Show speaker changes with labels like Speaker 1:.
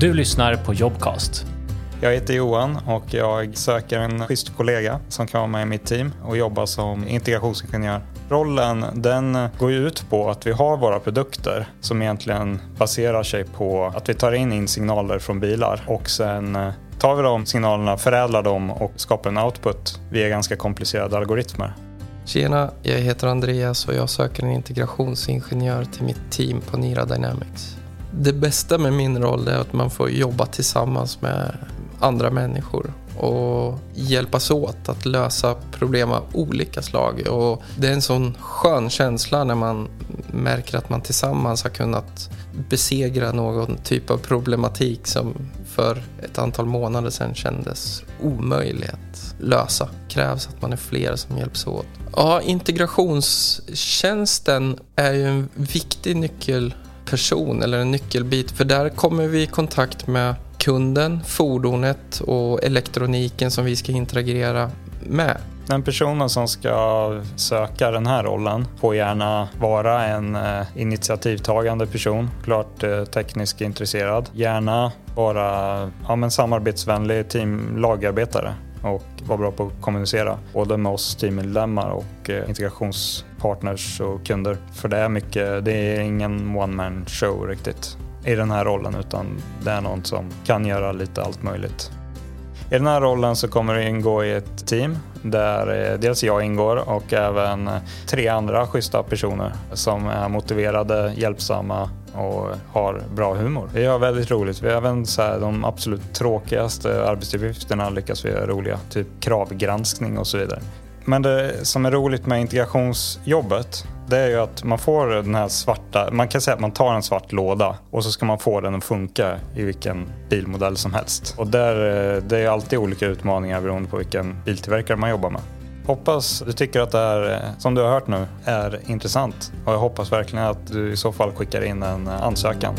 Speaker 1: Du lyssnar på Jobcast.
Speaker 2: Jag heter Johan och jag söker en schysst kollega som kan vara med i mitt team och jobba som integrationsingenjör. Rollen den går ut på att vi har våra produkter som egentligen baserar sig på att vi tar in, in signaler från bilar och sen eh, tar vi de signalerna, förädlar dem och skapar en output via ganska komplicerade algoritmer.
Speaker 3: Tjena, jag heter Andreas och jag söker en integrationsingenjör till mitt team på Nira Dynamics. Det bästa med min roll är att man får jobba tillsammans med andra människor och hjälpas åt att lösa problem av olika slag. Och det är en sån skön känsla när man märker att man tillsammans har kunnat besegra någon typ av problematik som för ett antal månader sedan kändes omöjlig att lösa. krävs att man är fler som hjälps åt. Ja, integrationstjänsten är ju en viktig nyckel person eller en nyckelbit för där kommer vi i kontakt med kunden, fordonet och elektroniken som vi ska interagera med.
Speaker 2: Den personen som ska söka den här rollen får gärna vara en eh, initiativtagande person, klart eh, tekniskt intresserad. Gärna vara ja, men samarbetsvänlig team lagarbetare och vara bra på att kommunicera både med oss teammedlemmar och eh, integrationspartners och kunder. För det är mycket, det är ingen one man show riktigt i den här rollen utan det är någon som kan göra lite allt möjligt. I den här rollen så kommer du ingå i ett team där eh, dels jag ingår och även eh, tre andra schyssta personer som är motiverade, hjälpsamma och har bra humor. Vi har väldigt roligt. Vi har även så här, de absolut tråkigaste arbetsuppgifterna lyckas vi göra roliga, typ kravgranskning och så vidare. Men det som är roligt med integrationsjobbet det är ju att man får den här svarta, man kan säga att man tar en svart låda och så ska man få den att funka i vilken bilmodell som helst. Och där, eh, det är alltid olika utmaningar beroende på vilken biltillverkare man jobbar med. Hoppas du tycker att det här, eh, som du har hört nu, är intressant och jag hoppas verkligen att du i så fall skickar in en eh, ansökan.